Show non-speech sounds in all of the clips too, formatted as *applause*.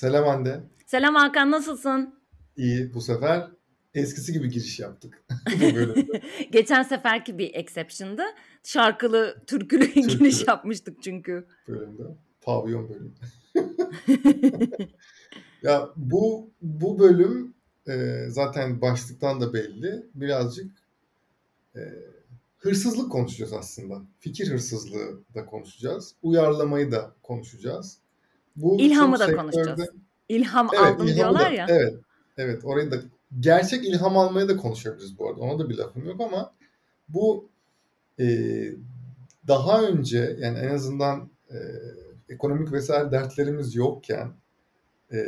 Selam Hande. Selam Hakan nasılsın? İyi bu sefer eskisi gibi giriş yaptık. *laughs* *laughs* Geçen seferki bir exception'dı. Şarkılı, türkülü giriş yapmıştık çünkü. Bölümde. Pavyon bölümü. *laughs* ya bu bu bölüm e, zaten başlıktan da belli. Birazcık e, hırsızlık konuşacağız aslında. Fikir hırsızlığı da konuşacağız. Uyarlamayı da konuşacağız. Bu İlhamı da sektörde... konuşacağız. İlham evet, aldım diyorlar da, ya. Evet. Evet orayı da gerçek ilham almayı da konuşabiliriz bu arada. Ona da bir lafım yok ama bu e, daha önce yani en azından e, ekonomik vesaire dertlerimiz yokken e,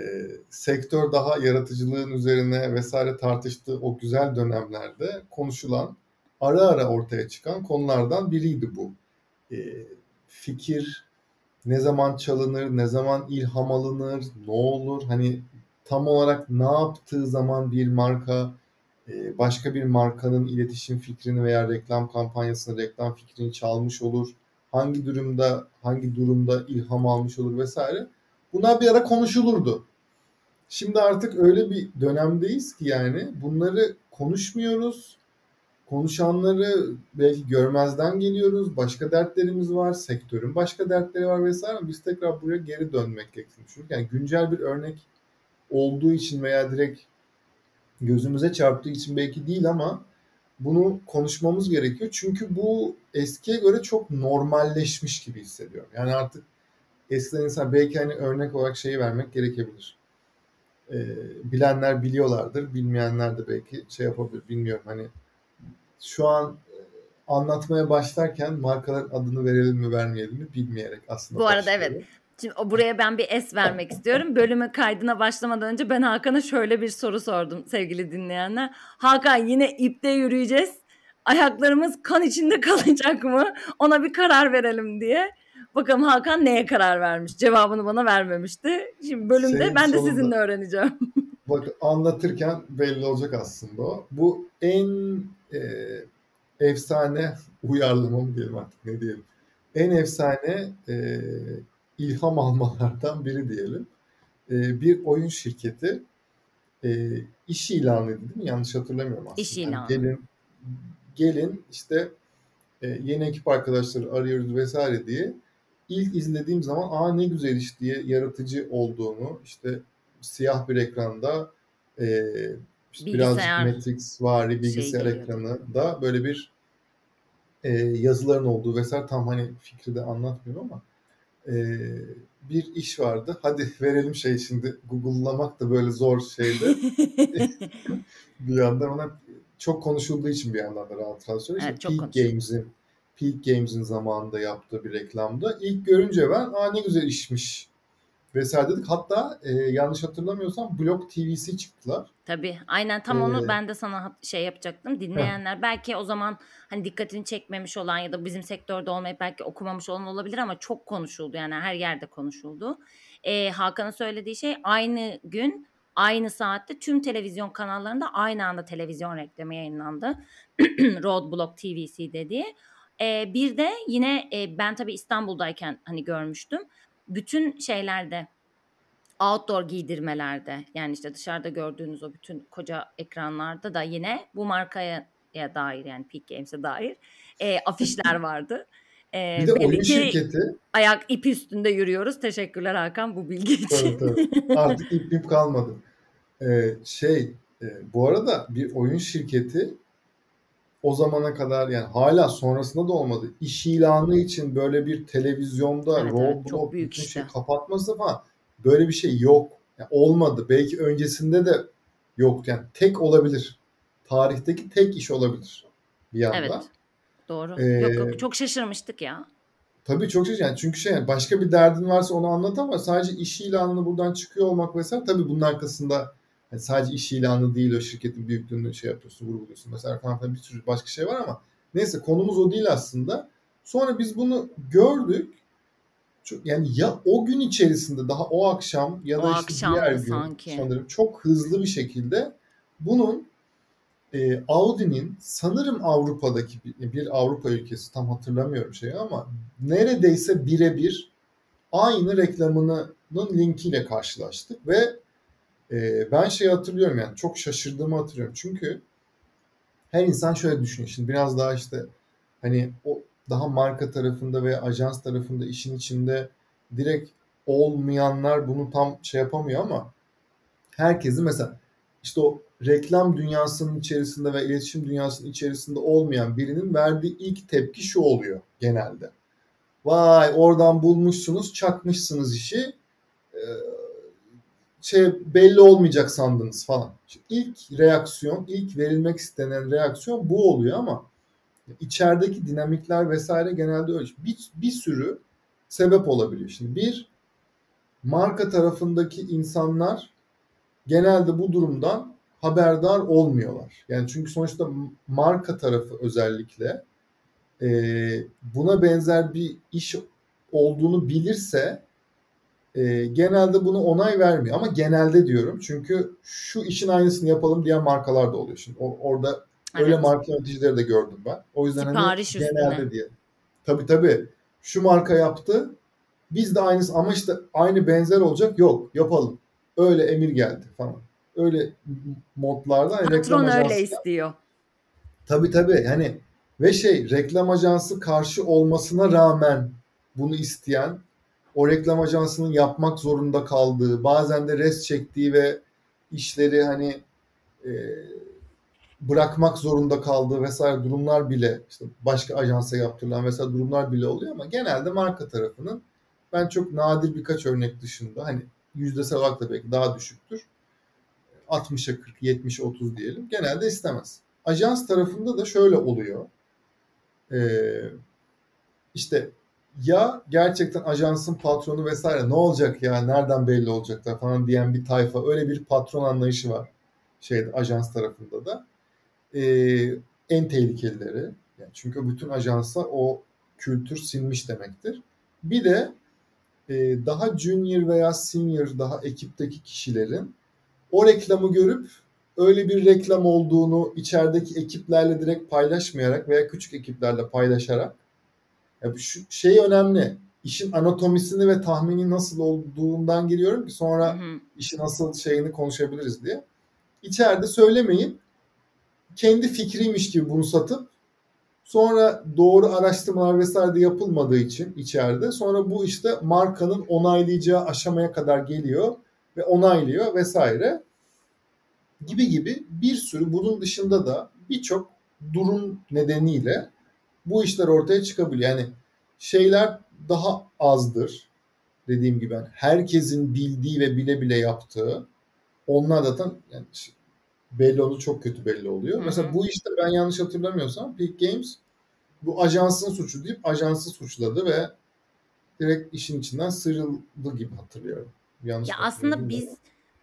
sektör daha yaratıcılığın üzerine vesaire tartıştığı o güzel dönemlerde konuşulan ara ara ortaya çıkan konulardan biriydi bu. E, fikir ne zaman çalınır, ne zaman ilham alınır, ne olur, hani tam olarak ne yaptığı zaman bir marka e, başka bir markanın iletişim fikrini veya reklam kampanyasını, reklam fikrini çalmış olur. Hangi durumda, hangi durumda ilham almış olur vesaire. Bunlar bir ara konuşulurdu. Şimdi artık öyle bir dönemdeyiz ki yani bunları konuşmuyoruz. Konuşanları belki görmezden geliyoruz. Başka dertlerimiz var. Sektörün başka dertleri var vesaire. Biz tekrar buraya geri dönmek gerektiğini düşünüyoruz. Yani güncel bir örnek olduğu için veya direkt gözümüze çarptığı için belki değil ama bunu konuşmamız gerekiyor. Çünkü bu eskiye göre çok normalleşmiş gibi hissediyorum. Yani artık eskiden insan belki hani örnek olarak şeyi vermek gerekebilir. Ee, bilenler biliyorlardır, bilmeyenler de belki şey yapabilir, bilmiyorum. Hani şu an e, anlatmaya başlarken markaların adını verelim mi vermeyelim mi bilmeyerek aslında Bu arada evet. Şimdi buraya ben bir es vermek istiyorum. Bölümün kaydına başlamadan önce ben Hakan'a şöyle bir soru sordum sevgili dinleyenler. Hakan yine ipte yürüyeceğiz. Ayaklarımız kan içinde kalacak mı? Ona bir karar verelim diye. Bakalım Hakan neye karar vermiş? Cevabını bana vermemişti. Şimdi bölümde Şeyin ben de sonunda, sizinle öğreneceğim. *laughs* Bak anlatırken belli olacak aslında o. Bu en e, efsane uyarlama mı diyelim artık ne diyelim. En efsane e, ilham almalardan biri diyelim. E, bir oyun şirketi e, iş ilanıydı değil mi? Yanlış hatırlamıyorum aslında. İş ilanı. Yani gelin, gelin işte e, yeni ekip arkadaşları arıyoruz vesaire diye ilk izlediğim zaman aa ne güzel iş diye yaratıcı olduğunu işte siyah bir ekranda e, işte biraz Matrix vari bilgisayar şey ekranı da böyle bir e, yazıların olduğu vesaire tam hani fikri de anlatmıyorum ama e, bir iş vardı. Hadi verelim şey şimdi Google'lamak da böyle zor şeydi. *laughs* bir yandan ona çok konuşulduğu için bir yandan da rahat rahat söyleyeyim. Evet, Peak Games'in Peak Games'in zamanında yaptığı bir reklamda. İlk görünce ben aa ne güzel işmiş vesaire dedik. Hatta e, yanlış hatırlamıyorsam Blog TV'si çıktılar. Tabii aynen tam ee, onu ben de sana şey yapacaktım. Dinleyenler he. belki o zaman hani dikkatini çekmemiş olan ya da bizim sektörde olmayıp belki okumamış olan olabilir ama çok konuşuldu yani her yerde konuşuldu. Ee, Hakan'ın söylediği şey aynı gün aynı saatte tüm televizyon kanallarında aynı anda televizyon reklamı yayınlandı. *clears throat* Roadblock TVC dediği. Ee, bir de yine e, ben tabii İstanbul'dayken hani görmüştüm bütün şeylerde outdoor giydirmelerde yani işte dışarıda gördüğünüz o bütün koca ekranlarda da yine bu markaya ya dair yani Peak Games'e dair e, afişler vardı. E, *laughs* bir de oyun şirketi. Ayak ipi üstünde yürüyoruz. Teşekkürler Hakan bu bilgi için. Tabii, tabii. Artık ip ip kalmadı. Ee, şey e, bu arada bir oyun şirketi o zamana kadar yani hala sonrasında da olmadı. İş ilanı için böyle bir televizyonda evet, Roblox evet, bütün şey kapatması falan böyle bir şey yok. Yani olmadı. Belki öncesinde de yok. Yani tek olabilir. Tarihteki tek iş olabilir bir yanda. Evet. Doğru. Ee, yok yok çok şaşırmıştık ya. Tabii çok şaşırtıcı. Yani çünkü şey başka bir derdin varsa onu anlat ama sadece iş ilanını buradan çıkıyor olmak vesaire tabii bunun arkasında yani sadece iş ilanı değil o şirketin büyüklüğünü şey yapıyorsun, vurguluyorsun mesela falan bir sürü başka şey var ama neyse konumuz o değil aslında. Sonra biz bunu gördük. Çok, yani ya o gün içerisinde daha o akşam ya da o işte diğer gün sanki. sanırım çok hızlı bir şekilde bunun e, Audi'nin sanırım Avrupa'daki bir, bir Avrupa ülkesi tam hatırlamıyorum şeyi ama neredeyse birebir aynı reklamını linkiyle karşılaştık ve e, ben şey hatırlıyorum yani çok şaşırdığımı hatırlıyorum. Çünkü her insan şöyle düşünüyor. Şimdi biraz daha işte hani o daha marka tarafında veya ajans tarafında işin içinde direkt olmayanlar bunu tam şey yapamıyor ama herkesi mesela işte o reklam dünyasının içerisinde ve iletişim dünyasının içerisinde olmayan birinin verdiği ilk tepki şu oluyor genelde. Vay oradan bulmuşsunuz, çakmışsınız işi. Ee, şey belli olmayacak sandınız falan. Şimdi ilk reaksiyon, ilk verilmek istenen reaksiyon bu oluyor ama içerideki dinamikler vesaire genelde öyle. Bir, bir sürü sebep olabiliyor. Şimdi bir marka tarafındaki insanlar genelde bu durumdan haberdar olmuyorlar. Yani çünkü sonuçta marka tarafı özellikle e, buna benzer bir iş olduğunu bilirse e, genelde bunu onay vermiyor. Ama genelde diyorum çünkü şu işin aynısını yapalım diyen markalar da oluyor. Şimdi o, orada evet. öyle marka yöneticileri de gördüm ben. O yüzden hani Sipariş hani genelde üstüne. diye. Tabii tabii. Şu marka yaptı. Biz de aynısı ama işte aynı benzer olacak. Yok yapalım. Öyle emir geldi falan. Öyle modlarda hani Patron öyle istiyor. Tabii tabii. Hani ve şey reklam ajansı karşı olmasına rağmen bunu isteyen o reklam ajansının yapmak zorunda kaldığı, bazen de res çektiği ve işleri hani e, bırakmak zorunda kaldığı vesaire durumlar bile işte başka ajansa yaptırılan vesaire durumlar bile oluyor ama genelde marka tarafının ben çok nadir birkaç örnek dışında hani yüzdesel olarak da belki daha düşüktür. 60'a 40, 70'e 30 diyelim. Genelde istemez. Ajans tarafında da şöyle oluyor. Ee, işte ya gerçekten ajansın patronu vesaire ne olacak ya nereden belli olacaklar falan diyen bir tayfa öyle bir patron anlayışı var şeyde ajans tarafında da ee, en tehlikelileri yani çünkü bütün ajansa o kültür sinmiş demektir. Bir de e, daha junior veya senior daha ekipteki kişilerin o reklamı görüp öyle bir reklam olduğunu içerideki ekiplerle direkt paylaşmayarak veya küçük ekiplerle paylaşarak ya şu şey önemli. İşin anatomisini ve tahmini nasıl olduğundan giriyorum ki sonra hı hı. işin nasıl şeyini konuşabiliriz diye. İçeride söylemeyin. Kendi fikriymiş gibi bunu satıp sonra doğru araştırmalar vesaire de yapılmadığı için içeride sonra bu işte markanın onaylayacağı aşamaya kadar geliyor ve onaylıyor vesaire gibi gibi bir sürü bunun dışında da birçok durum nedeniyle bu işler ortaya çıkabiliyor. Yani şeyler daha azdır. Dediğim gibi yani herkesin bildiği ve bile bile yaptığı onlar zaten yani belli oldu çok kötü belli oluyor. Hı-hı. Mesela bu işte ben yanlış hatırlamıyorsam Peak Games bu ajansın suçu deyip ajansı suçladı ve direkt işin içinden sıyrıldı gibi hatırlıyorum. Yanlış ya aslında biz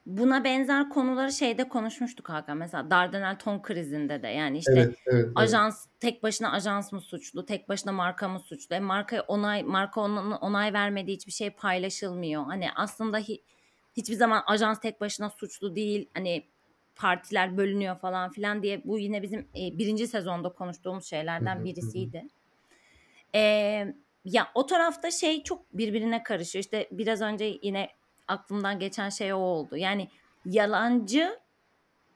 buna benzer konuları şeyde konuşmuştuk Hakan. Mesela Dardanel ton krizinde de yani işte evet, evet, ajans evet. tek başına ajans mı suçlu, tek başına marka mı suçlu? E marka onay marka onun onay vermediği hiçbir şey paylaşılmıyor. Hani aslında hi, hiçbir zaman ajans tek başına suçlu değil. Hani partiler bölünüyor falan filan diye bu yine bizim e, birinci sezonda konuştuğumuz şeylerden birisiydi. E, ya o tarafta şey çok birbirine karışıyor. İşte biraz önce yine aklımdan geçen şey o oldu. Yani yalancı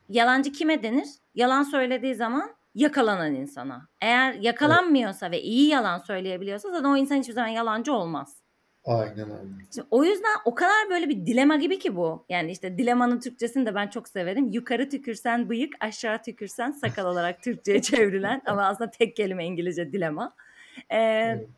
yalancı kime denir? Yalan söylediği zaman yakalanan insana. Eğer yakalanmıyorsa evet. ve iyi yalan söyleyebiliyorsa zaten o insan hiçbir zaman yalancı olmaz. Aynen öyle. Şimdi o yüzden o kadar böyle bir dilema gibi ki bu. Yani işte dilemanın Türkçesini de ben çok severim. Yukarı tükürsen bıyık, aşağı tükürsen sakal olarak Türkçe'ye *laughs* çevrilen ama aslında tek kelime İngilizce dilema. Ee, evet.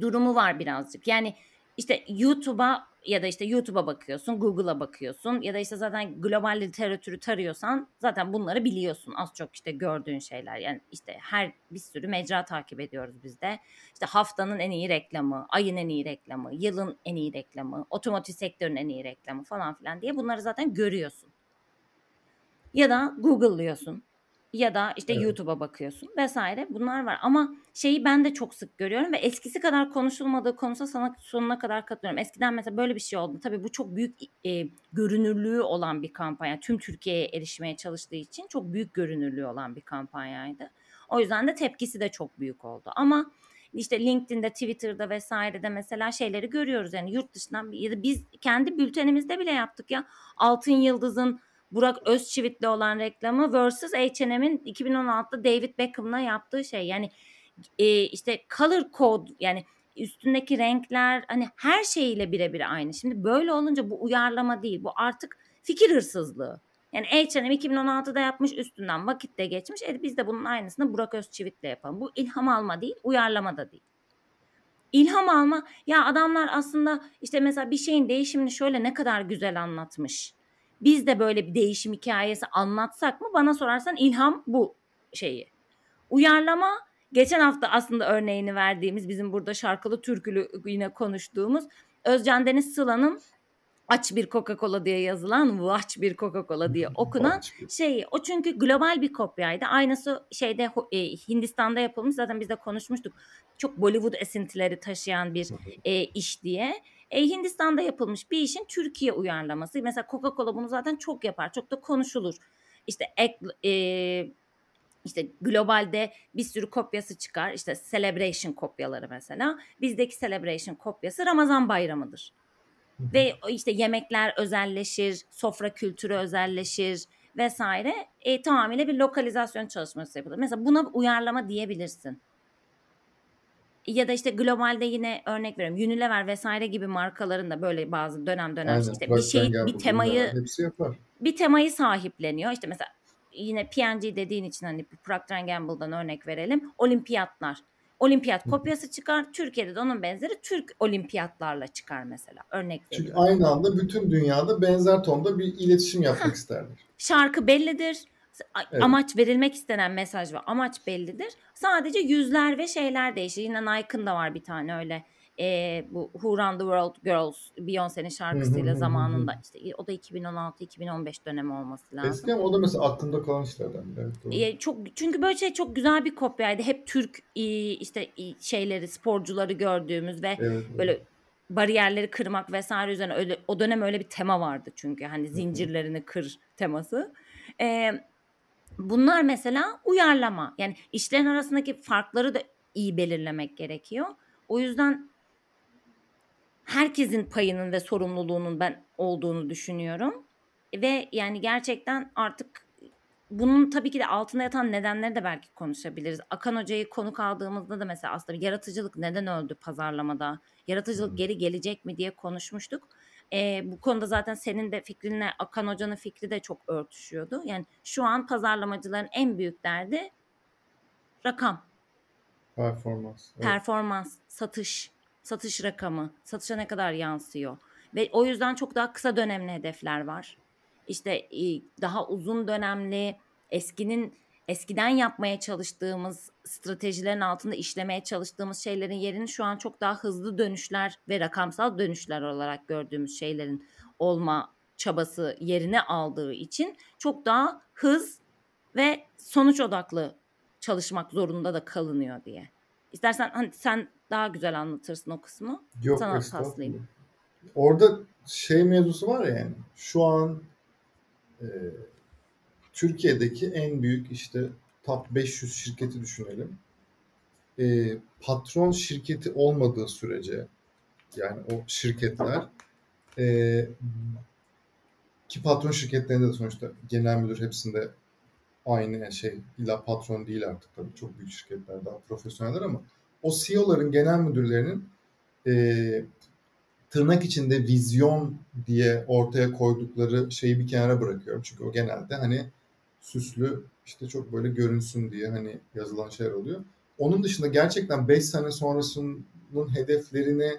Durumu var birazcık. Yani işte YouTube'a ya da işte YouTube'a bakıyorsun, Google'a bakıyorsun ya da işte zaten global literatürü tarıyorsan zaten bunları biliyorsun. Az çok işte gördüğün şeyler. Yani işte her bir sürü mecra takip ediyoruz biz de. İşte haftanın en iyi reklamı, ayın en iyi reklamı, yılın en iyi reklamı, otomotiv sektörünün en iyi reklamı falan filan diye bunları zaten görüyorsun. Ya da Google'lıyorsun ya da işte evet. YouTube'a bakıyorsun vesaire bunlar var ama şeyi ben de çok sık görüyorum ve eskisi kadar konuşulmadığı konusa sana sonuna kadar katılıyorum. Eskiden mesela böyle bir şey oldu. Tabii bu çok büyük e, görünürlüğü olan bir kampanya. Tüm Türkiye'ye erişmeye çalıştığı için çok büyük görünürlüğü olan bir kampanyaydı. O yüzden de tepkisi de çok büyük oldu. Ama işte LinkedIn'de, Twitter'da vesairede mesela şeyleri görüyoruz. Yani yurt dışından ya da biz kendi bültenimizde bile yaptık ya. Altın Yıldız'ın Burak Özçivit'le olan reklamı versus H&M'in 2016'da David Beckham'la yaptığı şey. Yani e, işte color code yani üstündeki renkler hani her şeyiyle birebir aynı. Şimdi böyle olunca bu uyarlama değil. Bu artık fikir hırsızlığı. Yani H&M 2016'da yapmış üstünden vakit de geçmiş. E biz de bunun aynısını Burak Özçivit'le yapalım. Bu ilham alma değil, uyarlama da değil. İlham alma ya adamlar aslında işte mesela bir şeyin değişimini şöyle ne kadar güzel anlatmış. Biz de böyle bir değişim hikayesi anlatsak mı bana sorarsan ilham bu şeyi. Uyarlama geçen hafta aslında örneğini verdiğimiz bizim burada şarkılı türkülü yine konuştuğumuz Özcan Deniz Sıla'nın aç bir Coca-Cola diye yazılan aç bir Coca-Cola diye okunan şey o çünkü global bir kopyaydı. Aynısı şeyde e, Hindistan'da yapılmış zaten biz de konuşmuştuk. Çok Bollywood esintileri taşıyan bir e, iş diye. E, Hindistan'da yapılmış bir işin Türkiye uyarlaması. Mesela Coca-Cola bunu zaten çok yapar. Çok da konuşulur. İşte ek, e, işte globalde bir sürü kopyası çıkar. İşte Celebration kopyaları mesela. Bizdeki Celebration kopyası Ramazan bayramıdır. Ve işte yemekler özelleşir, sofra kültürü özelleşir vesaire. E, tamamıyla bir lokalizasyon çalışması yapılır. Mesela buna uyarlama diyebilirsin. Ya da işte globalde yine örnek veriyorum Unilever vesaire gibi markaların da böyle bazı dönem dönem Aynen, işte bir şey bir temayı bir temayı sahipleniyor. İşte mesela yine P&G dediğin için hani Procter Gamble'dan örnek verelim. Olimpiyatlar. Olimpiyat kopyası çıkar. Türkiye'de de onun benzeri Türk olimpiyatlarla çıkar mesela. Örnek veriyorum. Çünkü aynı anda bütün dünyada benzer tonda bir iletişim yapmak *laughs* isterler. Şarkı bellidir. Evet. Amaç verilmek istenen mesaj ve amaç bellidir. Sadece yüzler ve şeyler değişir. Yine Nike'ın da var bir tane öyle e, bu Who Run the World Girls Beyoncé'nin şarkısıyla zamanında işte o da 2016-2015 dönemi olması lazım. Eski ama o da mesela aklımda kalan işlerden. Evet, e, çok çünkü böyle şey çok güzel bir kopyaydı. Hep Türk e, işte şeyleri sporcuları gördüğümüz ve evet, böyle evet. bariyerleri kırmak vesaire üzerine öyle o dönem öyle bir tema vardı çünkü hani zincirlerini kır teması. E, bunlar mesela uyarlama. Yani işlerin arasındaki farkları da iyi belirlemek gerekiyor. O yüzden herkesin payının ve sorumluluğunun ben olduğunu düşünüyorum. Ve yani gerçekten artık bunun tabii ki de altında yatan nedenleri de belki konuşabiliriz. Akan Hoca'yı konuk aldığımızda da mesela aslında yaratıcılık neden öldü pazarlamada? Yaratıcılık geri gelecek mi diye konuşmuştuk. Ee, bu konuda zaten senin de fikrinle Akan Hoca'nın fikri de çok örtüşüyordu. Yani şu an pazarlamacıların en büyük derdi rakam. Performans. Evet. Performans, satış satış rakamı, satışa ne kadar yansıyor. Ve o yüzden çok daha kısa dönemli hedefler var. İşte daha uzun dönemli eskinin eskiden yapmaya çalıştığımız stratejilerin altında işlemeye çalıştığımız şeylerin yerini şu an çok daha hızlı dönüşler ve rakamsal dönüşler olarak gördüğümüz şeylerin olma çabası yerine aldığı için çok daha hız ve sonuç odaklı çalışmak zorunda da kalınıyor diye. İstersen hani sen daha güzel anlatırsın o kısmı. Yok Sana paslayayım. Orada şey mevzusu var ya yani şu an e, Türkiye'deki en büyük işte top 500 şirketi düşünelim. E, patron şirketi olmadığı sürece yani o şirketler e, ki patron şirketlerinde de sonuçta genel müdür hepsinde aynı şey illa patron değil artık tabii çok büyük şirketler daha profesyoneller ama o CEO'ların genel müdürlerinin e, tırnak içinde vizyon diye ortaya koydukları şeyi bir kenara bırakıyorum. Çünkü o genelde hani süslü işte çok böyle görünsün diye hani yazılan şeyler oluyor. Onun dışında gerçekten 5 sene sonrasının hedeflerini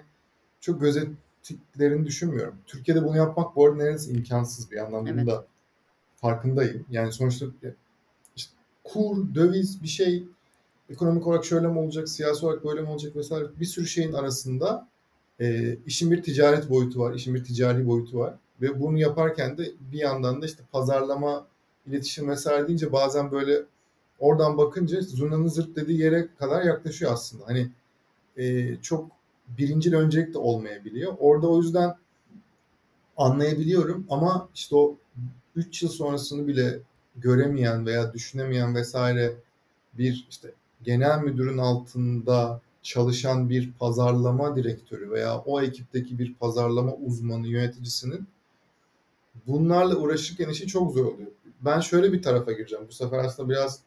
çok gözettiklerini düşünmüyorum. Türkiye'de bunu yapmak bu arada neredeyse imkansız bir yandan. Evet. Bunu da farkındayım. Yani sonuçta işte kur, döviz bir şey ekonomik olarak şöyle mi olacak, siyasi olarak böyle mi olacak vesaire bir sürü şeyin arasında e, işin bir ticaret boyutu var, işin bir ticari boyutu var. Ve bunu yaparken de bir yandan da işte pazarlama, iletişim vesaire deyince bazen böyle oradan bakınca zurnanın zırt dediği yere kadar yaklaşıyor aslında. Hani e, çok birincil öncelik de olmayabiliyor. Orada o yüzden anlayabiliyorum ama işte o 3 yıl sonrasını bile göremeyen veya düşünemeyen vesaire bir işte genel müdürün altında çalışan bir pazarlama direktörü veya o ekipteki bir pazarlama uzmanı yöneticisinin bunlarla uğraşırken işi çok zor oluyor. Ben şöyle bir tarafa gireceğim. Bu sefer aslında biraz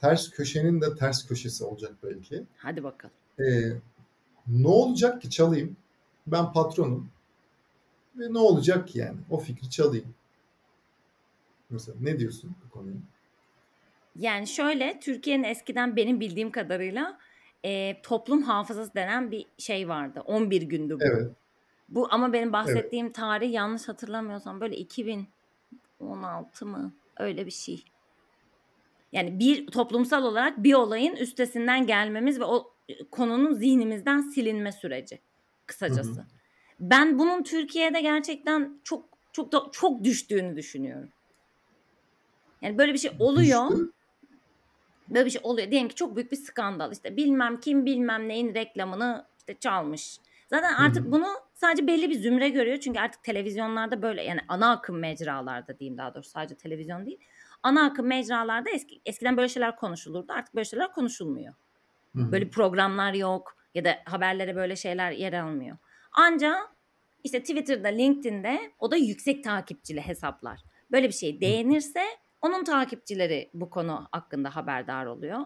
ters köşenin de ters köşesi olacak belki. Hadi bakalım. Ee, ne olacak ki çalayım? Ben patronum. Ve ne olacak ki yani? O fikri çalayım. Mesela ne diyorsun bu konuya? Yani şöyle Türkiye'nin eskiden benim bildiğim kadarıyla e, toplum hafızası denen bir şey vardı. 11 gündü bu. Evet. Bu ama benim bahsettiğim evet. tarih yanlış hatırlamıyorsam böyle 2016 mı? Öyle bir şey. Yani bir toplumsal olarak bir olayın üstesinden gelmemiz ve o konunun zihnimizden silinme süreci kısacası. Hı hı. Ben bunun Türkiye'de gerçekten çok çok da çok düştüğünü düşünüyorum. Yani böyle bir şey oluyor. Düştü. Böyle bir şey oluyor. Diyelim ki çok büyük bir skandal. İşte bilmem kim bilmem neyin reklamını işte çalmış. Zaten artık Hı-hı. bunu sadece belli bir zümre görüyor. Çünkü artık televizyonlarda böyle yani ana akım mecralarda diyeyim daha doğrusu sadece televizyon değil. Ana akım mecralarda eski, eskiden böyle şeyler konuşulurdu. Artık böyle şeyler konuşulmuyor. Hı-hı. Böyle programlar yok ya da haberlere böyle şeyler yer almıyor. Ancak işte Twitter'da, LinkedIn'de o da yüksek takipçili hesaplar. Böyle bir şey değinirse onun takipçileri bu konu hakkında haberdar oluyor.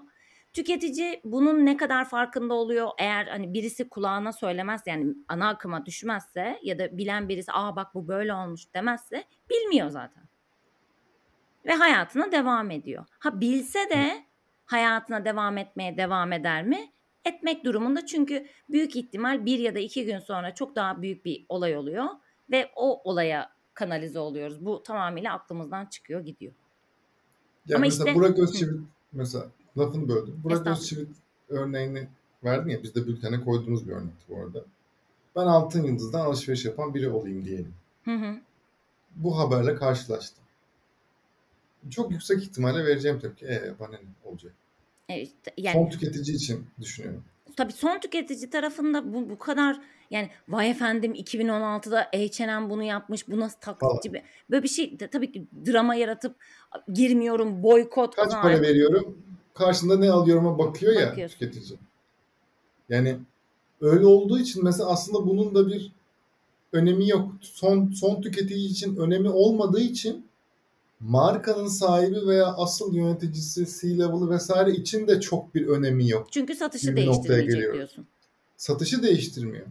Tüketici bunun ne kadar farkında oluyor eğer hani birisi kulağına söylemez yani ana akıma düşmezse ya da bilen birisi aa bak bu böyle olmuş demezse bilmiyor zaten. Ve hayatına devam ediyor. Ha bilse de hayatına devam etmeye devam eder mi? Etmek durumunda çünkü büyük ihtimal bir ya da iki gün sonra çok daha büyük bir olay oluyor ve o olaya kanalize oluyoruz. Bu tamamıyla aklımızdan çıkıyor gidiyor. Yani Ama mesela işte, Burak Özçivit mesela lafını böldüm. Burak Özçivit örneğini verdin ya biz de bültene koyduğumuz bir örnekti bu arada. Ben Altın Yıldız'dan alışveriş yapan biri olayım diyelim. Hı hı. Bu haberle karşılaştım. Çok yüksek ihtimalle vereceğim tepki. E bana ne olacak? Evet, yani, son tüketici için düşünüyorum. Tabii son tüketici tarafında bu, bu kadar yani vay efendim 2016'da H&M bunu yapmış bu nasıl taklitçi bir böyle bir şey tabii ki drama yaratıp girmiyorum boykot kaç para veriyorum karşında ne alıyorum'a bakıyor ya Bakıyorsun. tüketici. Yani öyle olduğu için mesela aslında bunun da bir önemi yok. Son son tüketici için önemi olmadığı için markanın sahibi veya asıl yöneticisi, C-level'ı vesaire için de çok bir önemi yok. Çünkü satışı değiştirmeyecek diyorsun. Satışı değiştirmiyor.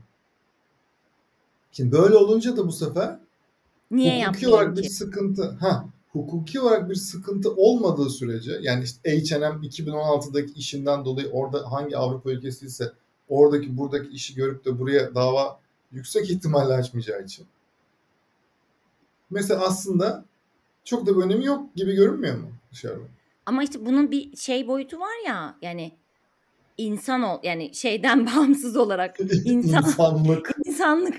Şimdi böyle olunca da bu sefer Niye hukuki olarak ki? bir sıkıntı. Ha, hukuki olarak bir sıkıntı olmadığı sürece yani işte H&M 2016'daki işinden dolayı orada hangi Avrupa ülkesi ise oradaki buradaki işi görüp de buraya dava yüksek ihtimalle açmayacağı için. Mesela aslında çok da bir önemi yok gibi görünmüyor mu dışarıda? Ama işte bunun bir şey boyutu var ya yani insan ol yani şeyden *laughs* bağımsız olarak *laughs* insan insanlık *laughs* insanlık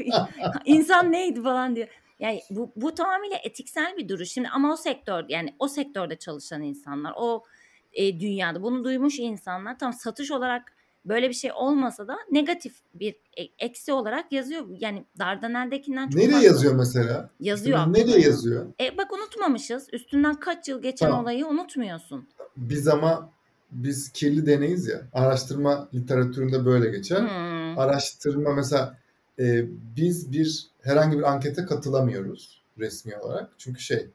insan neydi falan diyor. Yani bu, bu tamamıyla etiksel bir duruş. Şimdi ama o sektör yani o sektörde çalışan insanlar, o e, dünyada bunu duymuş insanlar tam satış olarak böyle bir şey olmasa da negatif bir e, eksi olarak yazıyor. Yani Dardanel'dekinden çok Nereye yazıyor mesela? Yazıyor. İşte nereye yazıyor? E, bak unutmamışız. Üstünden kaç yıl geçen tamam. olayı unutmuyorsun. Biz ama biz kirli deneyiz ya. Araştırma literatüründe böyle geçer. Hmm. Araştırma mesela e, biz bir herhangi bir ankete katılamıyoruz resmi olarak. Çünkü şey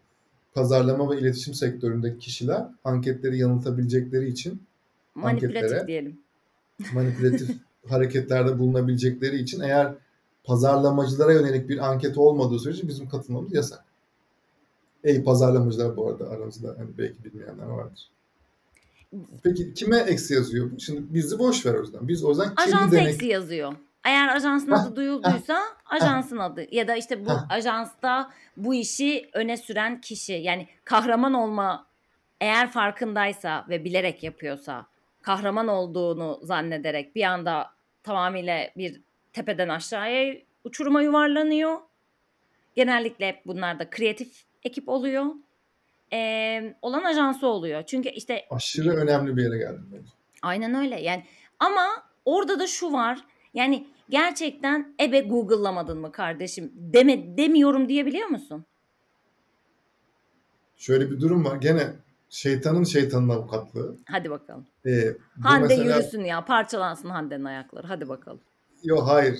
pazarlama ve iletişim sektöründeki kişiler anketleri yanıltabilecekleri için manipülatif diyelim. *laughs* Manipülatif hareketlerde bulunabilecekleri için eğer pazarlamacılara yönelik bir anket olmadığı sürece bizim katılmamız yasak. Ey pazarlamacılar bu arada aramızda hani belki bilmeyenler vardır. Peki kime eksi yazıyor? Şimdi bizi boş ver o yüzden. Biz o yüzden Ajans denek... eksi yazıyor. Eğer ajansın adı duyulduysa ajansın adı ya da işte bu ajansta bu işi öne süren kişi yani kahraman olma eğer farkındaysa ve bilerek yapıyorsa kahraman olduğunu zannederek bir anda tamamıyla bir tepeden aşağıya uçuruma yuvarlanıyor. Genellikle hep bunlar da kreatif ekip oluyor. Ee, olan ajansı oluyor. Çünkü işte aşırı önemli bir yere geldim bence. Aynen öyle. Yani ama orada da şu var. Yani gerçekten ebe Google'lamadın mı kardeşim? Deme demiyorum diyebiliyor musun? Şöyle bir durum var. Gene şeytanın şeytanın avukatlığı. Hadi bakalım. Ee, Hande mesela... yürüsün ya. Parçalansın Hande'nin ayakları. Hadi bakalım. Yok hayır.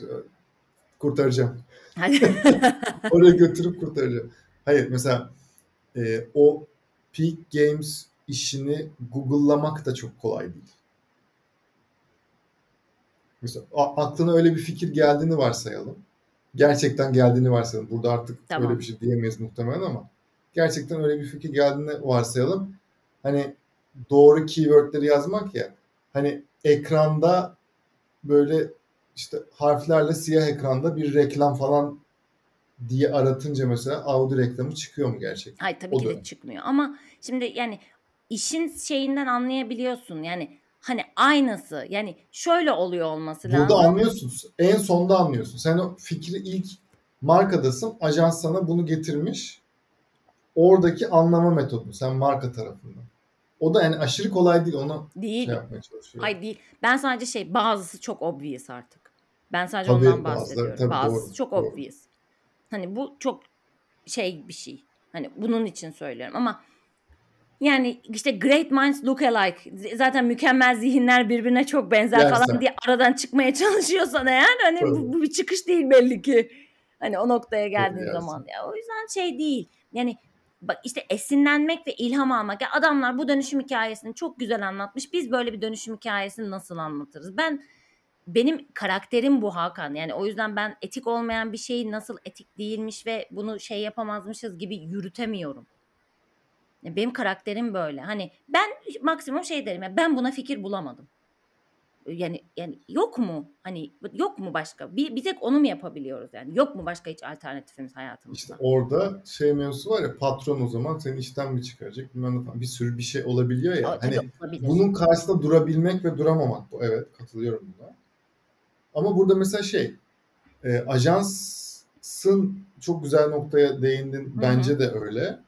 Kurtaracağım. *laughs* Oraya götürüp kurtaracağım. Hayır mesela e, o Peak Games işini Google'lamak da çok kolay değil. Mesela aklına öyle bir fikir geldiğini varsayalım. Gerçekten geldiğini varsayalım. Burada artık tamam. öyle bir şey diyemeyiz muhtemelen ama gerçekten öyle bir fikir geldiğini varsayalım. Hani doğru keywordleri yazmak ya. Hani ekranda böyle işte harflerle siyah ekranda bir reklam falan diye aratınca mesela Audi reklamı çıkıyor mu gerçekten? Hayır tabii o ki de çıkmıyor ama şimdi yani işin şeyinden anlayabiliyorsun. Yani hani aynısı yani şöyle oluyor olması lazım. Burada anlıyorsun. En sonda anlıyorsun. Sen o fikri ilk markadasın. Ajans sana bunu getirmiş. Oradaki anlama metodu. Sen marka tarafından. O da yani aşırı kolay değil. Onu değil. şey yapmaya çalışıyorum. Ay değil. Ben sadece şey bazısı çok obvious artık. Ben sadece tabii, ondan bahsediyorum. Tabii, bazısı doğru, çok doğru. obvious. Hani bu çok şey bir şey. Hani bunun için söylüyorum ama yani işte great minds look alike. Zaten mükemmel zihinler birbirine çok benzer Gerçekten. falan diye aradan çıkmaya *laughs* çalışıyorsan eğer hani bu, bu bir çıkış değil belli ki. Hani o noktaya geldiğin Tabii zaman. Ya, o yüzden şey değil. Yani bak işte esinlenmek ve ilham almak. Ya adamlar bu dönüşüm hikayesini çok güzel anlatmış. Biz böyle bir dönüşüm hikayesini nasıl anlatırız? Ben benim karakterim bu Hakan. Yani o yüzden ben etik olmayan bir şeyi nasıl etik değilmiş ve bunu şey yapamazmışız gibi yürütemiyorum. Benim karakterim böyle. Hani ben maksimum şey derim ya ben buna fikir bulamadım. Yani yani yok mu? Hani yok mu başka? Bir, bir tek onu mu yapabiliyoruz yani? Yok mu başka hiç alternatifimiz hayatımızda? İşte orada şey mevzusu var ya patron o zaman seni işten mi çıkaracak bilmem ne Bir sürü bir şey olabiliyor ya. O, hani olabilir. bunun karşısında durabilmek ve duramamak bu. Evet katılıyorum buna. Ama burada mesela şey e, ajansın çok güzel noktaya değindin. Hı-hı. Bence de öyle.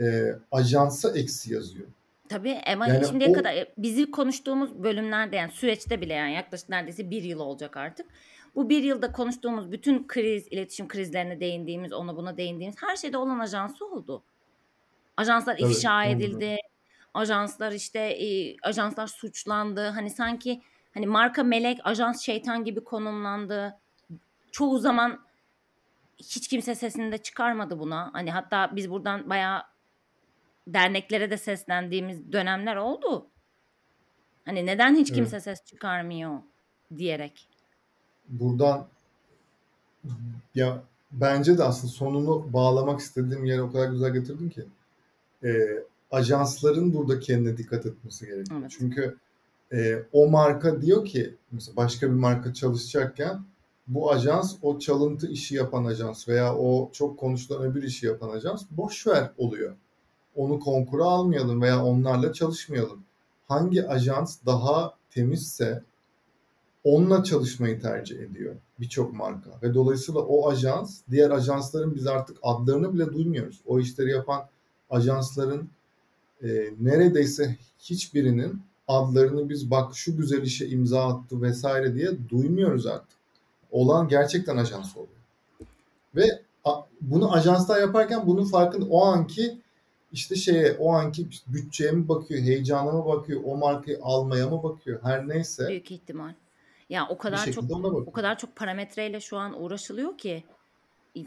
E, ajansa eksi yazıyor. Tabii ama yani şimdiye o... kadar e, bizi konuştuğumuz bölümlerde yani süreçte bile yani yaklaşık neredeyse bir yıl olacak artık. Bu bir yılda konuştuğumuz bütün kriz, iletişim krizlerine değindiğimiz, ona buna değindiğimiz her şeyde olan ajansı oldu. Ajanslar Tabii, ifşa edildi. Oldu. Ajanslar işte e, ajanslar suçlandı. Hani sanki Hani marka melek, ajans şeytan gibi konumlandı. Çoğu zaman hiç kimse sesini de çıkarmadı buna. Hani hatta biz buradan bayağı derneklere de seslendiğimiz dönemler oldu. Hani neden hiç kimse evet. ses çıkarmıyor diyerek. Buradan ya bence de aslında sonunu bağlamak istediğim yere o kadar güzel getirdim ki. E, ajansların burada kendine dikkat etmesi gerekiyor. Evet. Çünkü e, o marka diyor ki mesela başka bir marka çalışacakken bu ajans o çalıntı işi yapan ajans veya o çok konuşulan öbür işi yapan ajans boş ver oluyor. Onu konkura almayalım veya onlarla çalışmayalım. Hangi ajans daha temizse onunla çalışmayı tercih ediyor birçok marka. Ve dolayısıyla o ajans, diğer ajansların biz artık adlarını bile duymuyoruz. O işleri yapan ajansların e, neredeyse hiçbirinin adlarını biz bak şu güzel işe imza attı vesaire diye duymuyoruz artık. Olan gerçekten ajans oluyor. Ve bunu ajanslar yaparken bunun farkında o anki işte şeye o anki bütçeye mi bakıyor, heyecanına mı bakıyor, o markayı almaya mı bakıyor her neyse. Büyük ihtimal. Ya o kadar çok o kadar çok parametreyle şu an uğraşılıyor ki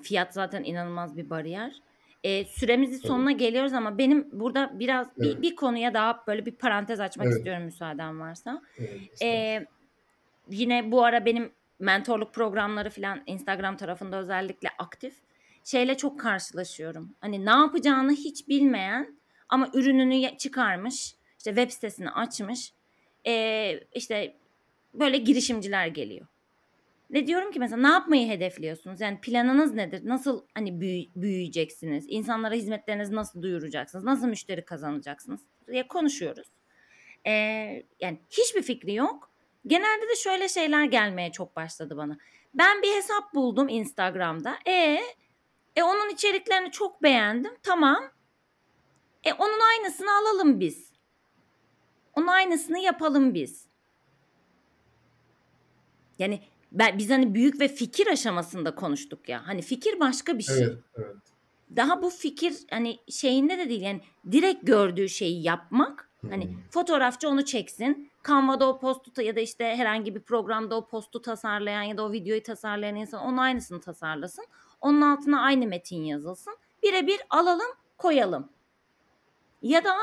fiyat zaten inanılmaz bir bariyer. E, süremizin Tabii. sonuna geliyoruz ama benim burada biraz evet. bir, bir konuya daha böyle bir parantez açmak evet. istiyorum müsaaden varsa. Evet, e, yine bu ara benim mentorluk programları falan Instagram tarafında özellikle aktif. Şeyle çok karşılaşıyorum. Hani ne yapacağını hiç bilmeyen ama ürününü çıkarmış, işte web sitesini açmış. E, işte böyle girişimciler geliyor. Ve diyorum ki mesela ne yapmayı hedefliyorsunuz? Yani planınız nedir? Nasıl hani büyü, büyüyeceksiniz? İnsanlara hizmetlerinizi nasıl duyuracaksınız? Nasıl müşteri kazanacaksınız? diye konuşuyoruz. Ee, yani hiçbir fikri yok. Genelde de şöyle şeyler gelmeye çok başladı bana. Ben bir hesap buldum Instagram'da. E, e onun içeriklerini çok beğendim. Tamam. E onun aynısını alalım biz. Onun aynısını yapalım biz. Yani ben, biz hani büyük ve fikir aşamasında konuştuk ya. Hani fikir başka bir şey. Evet, evet. daha bu fikir hani şeyinde de değil yani direkt gördüğü şeyi yapmak. Hani fotoğrafçı onu çeksin. Canva'da o postu ya da işte herhangi bir programda o postu tasarlayan ya da o videoyu tasarlayan insan onun aynısını tasarlasın. Onun altına aynı metin yazılsın. Birebir alalım koyalım. Ya da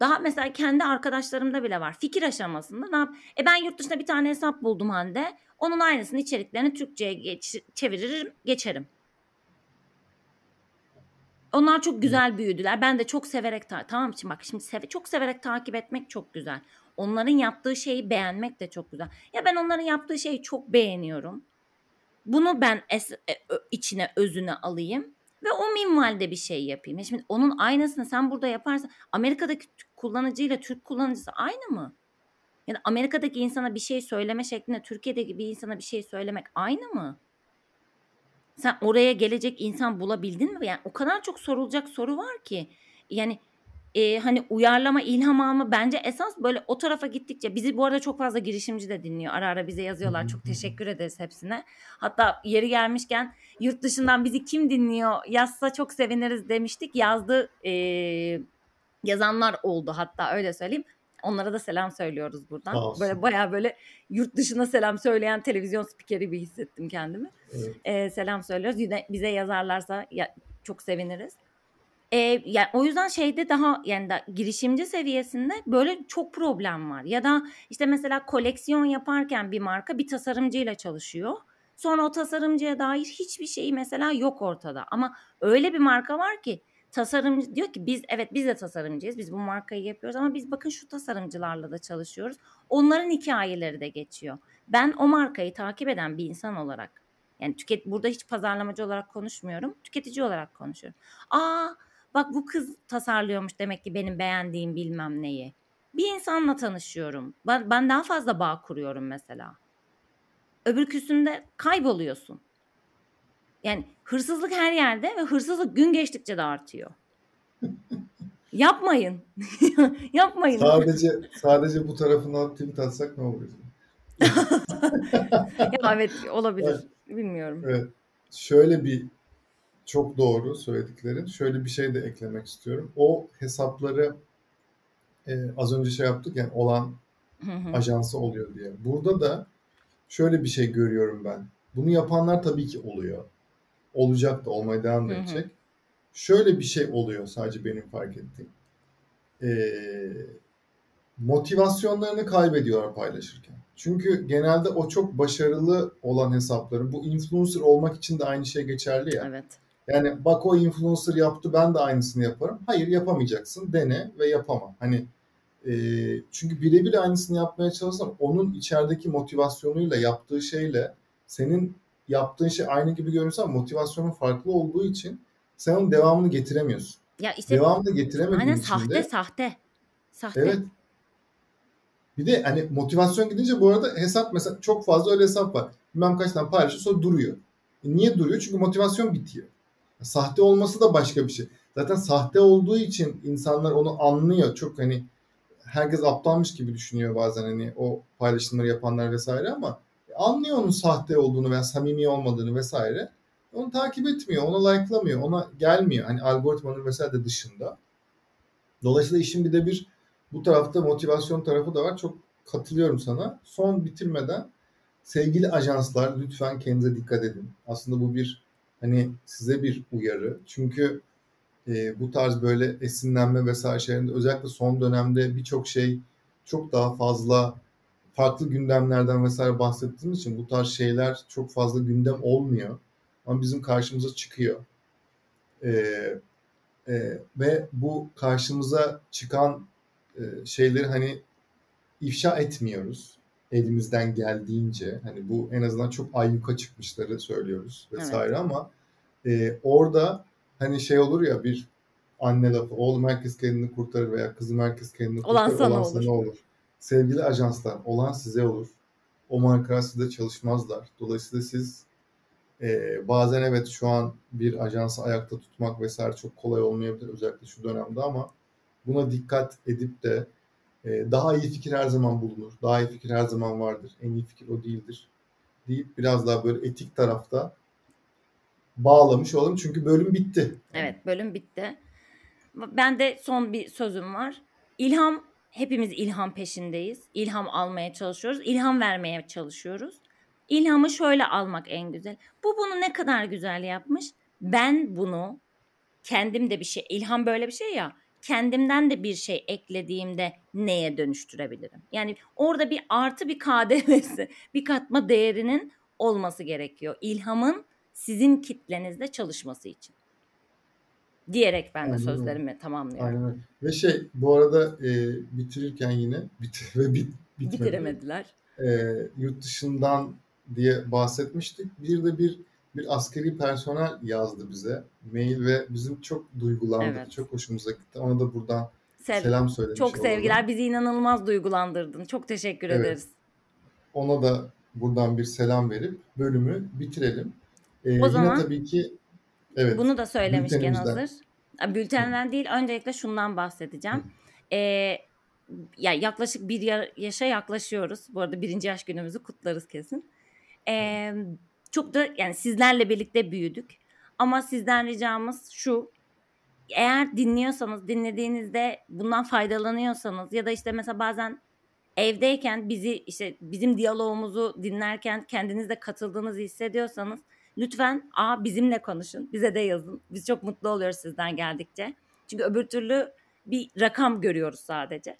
daha mesela kendi arkadaşlarımda bile var. Fikir aşamasında ne yap? E ben yurt dışında bir tane hesap buldum Hande. Onun aynısını içeriklerini Türkçe'ye geç, çeviririm, geçerim. Onlar çok güzel büyüdüler. Ben de çok severek ta- tamam şimdi bak şimdi seve- çok severek takip etmek çok güzel. Onların yaptığı şeyi beğenmek de çok güzel. Ya ben onların yaptığı şeyi çok beğeniyorum. Bunu ben es- e, içine özüne alayım ve o minvalde bir şey yapayım. E şimdi onun aynısını sen burada yaparsan Amerika'daki kullanıcıyla Türk kullanıcısı aynı mı? Yani Amerika'daki insana bir şey söyleme şeklinde Türkiye'deki bir insana bir şey söylemek aynı mı? Sen oraya gelecek insan bulabildin mi? Yani o kadar çok sorulacak soru var ki. Yani e, hani uyarlama, ilham alma bence esas böyle o tarafa gittikçe bizi bu arada çok fazla girişimci de dinliyor. Ara ara bize yazıyorlar. Çok teşekkür ederiz hepsine. Hatta yeri gelmişken yurt dışından bizi kim dinliyor yazsa çok seviniriz demiştik. Yazdı e, yazanlar oldu hatta öyle söyleyeyim. Onlara da selam söylüyoruz buradan. Böyle bayağı böyle yurt dışına selam söyleyen televizyon spikeri bir hissettim kendimi. Evet. Ee, selam söylüyoruz. Yine bize yazarlarsa ya, çok seviniriz. Ee, yani o yüzden şeyde daha yani da girişimci seviyesinde böyle çok problem var. Ya da işte mesela koleksiyon yaparken bir marka bir tasarımcıyla çalışıyor. Sonra o tasarımcıya dair hiçbir şeyi mesela yok ortada. Ama öyle bir marka var ki tasarımcı diyor ki biz evet biz de tasarımcıyız. Biz bu markayı yapıyoruz ama biz bakın şu tasarımcılarla da çalışıyoruz. Onların hikayeleri de geçiyor. Ben o markayı takip eden bir insan olarak yani tüket burada hiç pazarlamacı olarak konuşmuyorum. Tüketici olarak konuşuyorum. Aa bak bu kız tasarlıyormuş demek ki benim beğendiğim bilmem neyi. Bir insanla tanışıyorum. Ben, ben daha fazla bağ kuruyorum mesela. Öbür küsünde kayboluyorsun. Yani hırsızlık her yerde ve hırsızlık gün geçtikçe de artıyor. Yapmayın. *laughs* Yapmayın. Sadece sadece bu tarafına tweet atsak ne olur? *laughs* ya evet olabilir. Evet. Bilmiyorum. Evet. Şöyle bir çok doğru söylediklerin. Şöyle bir şey de eklemek istiyorum. O hesapları e, az önce şey yaptık yani olan ajansı oluyor diye. Burada da şöyle bir şey görüyorum ben. Bunu yapanlar tabii ki oluyor olacak da olmaya devam edecek. Şöyle bir şey oluyor sadece benim fark ettiğim. Ee, motivasyonlarını kaybediyorlar paylaşırken. Çünkü genelde o çok başarılı olan hesapların bu influencer olmak için de aynı şey geçerli ya. Evet. Yani bak o influencer yaptı ben de aynısını yaparım. Hayır yapamayacaksın. Dene ve yapama. Hani e, çünkü birebir aynısını yapmaya çalışsan onun içerideki motivasyonuyla yaptığı şeyle senin yaptığın şey aynı gibi görünse ama motivasyonun farklı olduğu için sen onun devamını getiremiyorsun. Ya işte devamını getiremediğin aynen, için sahte, de sahte sahte. Evet. Bir de hani motivasyon gidince bu arada hesap mesela çok fazla öyle hesap var. Bilmem kaç tane paylaşıyor sonra duruyor. E niye duruyor? Çünkü motivasyon bitiyor. Sahte olması da başka bir şey. Zaten sahte olduğu için insanlar onu anlıyor. Çok hani herkes aptalmış gibi düşünüyor bazen hani o paylaşımları yapanlar vesaire ama anlıyor onun sahte olduğunu veya samimi olmadığını vesaire. Onu takip etmiyor, onu like'lamıyor, ona gelmiyor. Hani algoritmanın vesaire de dışında. Dolayısıyla işin bir de bir bu tarafta motivasyon tarafı da var. Çok katılıyorum sana. Son bitirmeden sevgili ajanslar lütfen kendinize dikkat edin. Aslında bu bir hani size bir uyarı. Çünkü e, bu tarz böyle esinlenme vesaire şeylerinde özellikle son dönemde birçok şey çok daha fazla farklı gündemlerden vesaire bahsettiğimiz için bu tarz şeyler çok fazla gündem olmuyor. Ama bizim karşımıza çıkıyor. Ee, e, ve bu karşımıza çıkan e, şeyleri hani ifşa etmiyoruz elimizden geldiğince. Hani bu en azından çok ayyuka çıkmışları söylüyoruz vesaire evet. ama e, orada hani şey olur ya bir anne lafı oğlum herkes kendini kurtarır veya kızım herkes kendini kurtarır olan sana, olan olur. sana olur sevgili ajanslar olan size olur. O markalar size çalışmazlar. Dolayısıyla siz e, bazen evet şu an bir ajansı ayakta tutmak vesaire çok kolay olmayabilir özellikle şu dönemde ama buna dikkat edip de daha iyi fikir her zaman bulunur. Daha iyi fikir her zaman vardır. En iyi fikir o değildir. Deyip biraz daha böyle etik tarafta bağlamış olalım. Çünkü bölüm bitti. Evet bölüm bitti. Ben de son bir sözüm var. İlham hepimiz ilham peşindeyiz. İlham almaya çalışıyoruz. İlham vermeye çalışıyoruz. İlhamı şöyle almak en güzel. Bu bunu ne kadar güzel yapmış. Ben bunu kendim de bir şey ilham böyle bir şey ya kendimden de bir şey eklediğimde neye dönüştürebilirim? Yani orada bir artı bir KDV'si, *laughs* bir katma değerinin olması gerekiyor. İlhamın sizin kitlenizde çalışması için. Diyerek ben de Aynen sözlerimi tamamlıyorum. Aynen Ve şey bu arada e, bitirirken yine bit *laughs* ve bit, bitiremediler. E, yurt dışından diye bahsetmiştik. Bir de bir bir askeri personel yazdı bize mail ve bizim çok duygulandık, evet. çok hoşumuza gitti. Ona da buradan Sev selam söylemiş Çok sevgiler. Olalım. Bizi inanılmaz duygulandırdın. Çok teşekkür evet. ederiz. Ona da buradan bir selam verip bölümü bitirelim. Ee, o zaman tabii ki evet. Bunu da söylemişken hazır. Bültenden değil öncelikle şundan bahsedeceğim. Ee, ya yaklaşık bir yaşa yaklaşıyoruz. Bu arada birinci yaş günümüzü kutlarız kesin. Ee, çok da yani sizlerle birlikte büyüdük. Ama sizden ricamız şu. Eğer dinliyorsanız, dinlediğinizde bundan faydalanıyorsanız ya da işte mesela bazen evdeyken bizi işte bizim diyalogumuzu dinlerken kendinizde katıldığınızı hissediyorsanız lütfen a bizimle konuşun. Bize de yazın. Biz çok mutlu oluyoruz sizden geldikçe. Çünkü öbür türlü bir rakam görüyoruz sadece.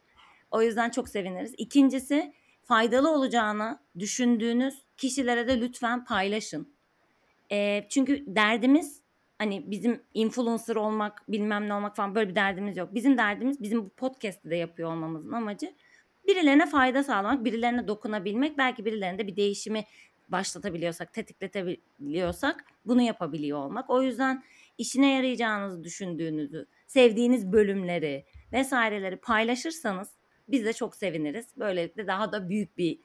O yüzden çok seviniriz. İkincisi faydalı olacağını düşündüğünüz kişilere de lütfen paylaşın. E, çünkü derdimiz hani bizim influencer olmak bilmem ne olmak falan böyle bir derdimiz yok. Bizim derdimiz bizim bu podcast'ı da yapıyor olmamızın amacı birilerine fayda sağlamak, birilerine dokunabilmek, belki birilerinde bir değişimi başlatabiliyorsak, tetikletebiliyorsak bunu yapabiliyor olmak. O yüzden işine yarayacağınızı düşündüğünüzü, sevdiğiniz bölümleri vesaireleri paylaşırsanız biz de çok seviniriz. Böylelikle daha da büyük bir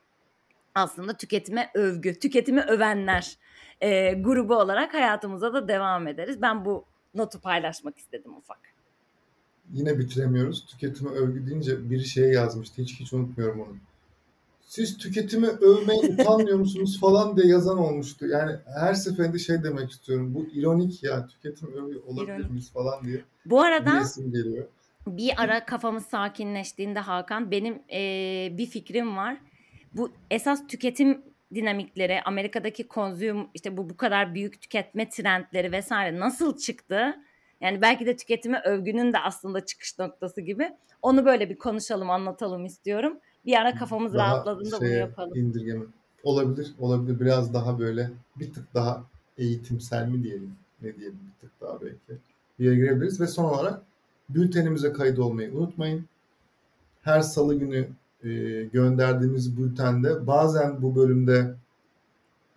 aslında tüketime övgü, tüketimi övenler e, grubu olarak hayatımıza da devam ederiz. Ben bu notu paylaşmak istedim ufak. Yine bitiremiyoruz. Tüketime övgü deyince bir şeye yazmıştı. Hiç hiç unutmuyorum onu. Siz tüketimi övmeye *laughs* utanmıyor musunuz falan diye yazan olmuştu. Yani her seferinde şey demek istiyorum. Bu ironik ya. Tüketim övgü olabilir miyiz falan diye. Bu arada geliyor. Bir ara kafamız sakinleştiğinde Hakan benim e, bir fikrim var bu esas tüketim dinamikleri, Amerika'daki konzüm işte bu bu kadar büyük tüketme trendleri vesaire nasıl çıktı? Yani belki de tüketime övgünün de aslında çıkış noktası gibi. Onu böyle bir konuşalım, anlatalım istiyorum. Bir ara kafamız daha rahatladığında bunu yapalım. Indirgeme. Olabilir, olabilir. Biraz daha böyle bir tık daha eğitimsel mi diyelim? Ne diyelim bir tık daha belki. Bir yere girebiliriz ve son olarak bültenimize kayıt olmayı unutmayın. Her salı günü e, gönderdiğimiz bültende bazen bu bölümde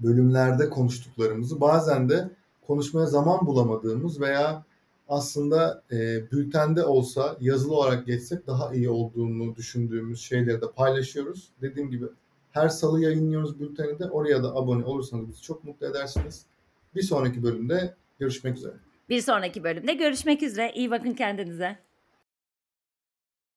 bölümlerde konuştuklarımızı bazen de konuşmaya zaman bulamadığımız veya aslında e, bültende olsa yazılı olarak geçsek daha iyi olduğunu düşündüğümüz şeyleri de paylaşıyoruz. Dediğim gibi her salı yayınlıyoruz bülteni de oraya da abone olursanız bizi çok mutlu edersiniz. Bir sonraki bölümde görüşmek üzere. Bir sonraki bölümde görüşmek üzere. İyi bakın kendinize.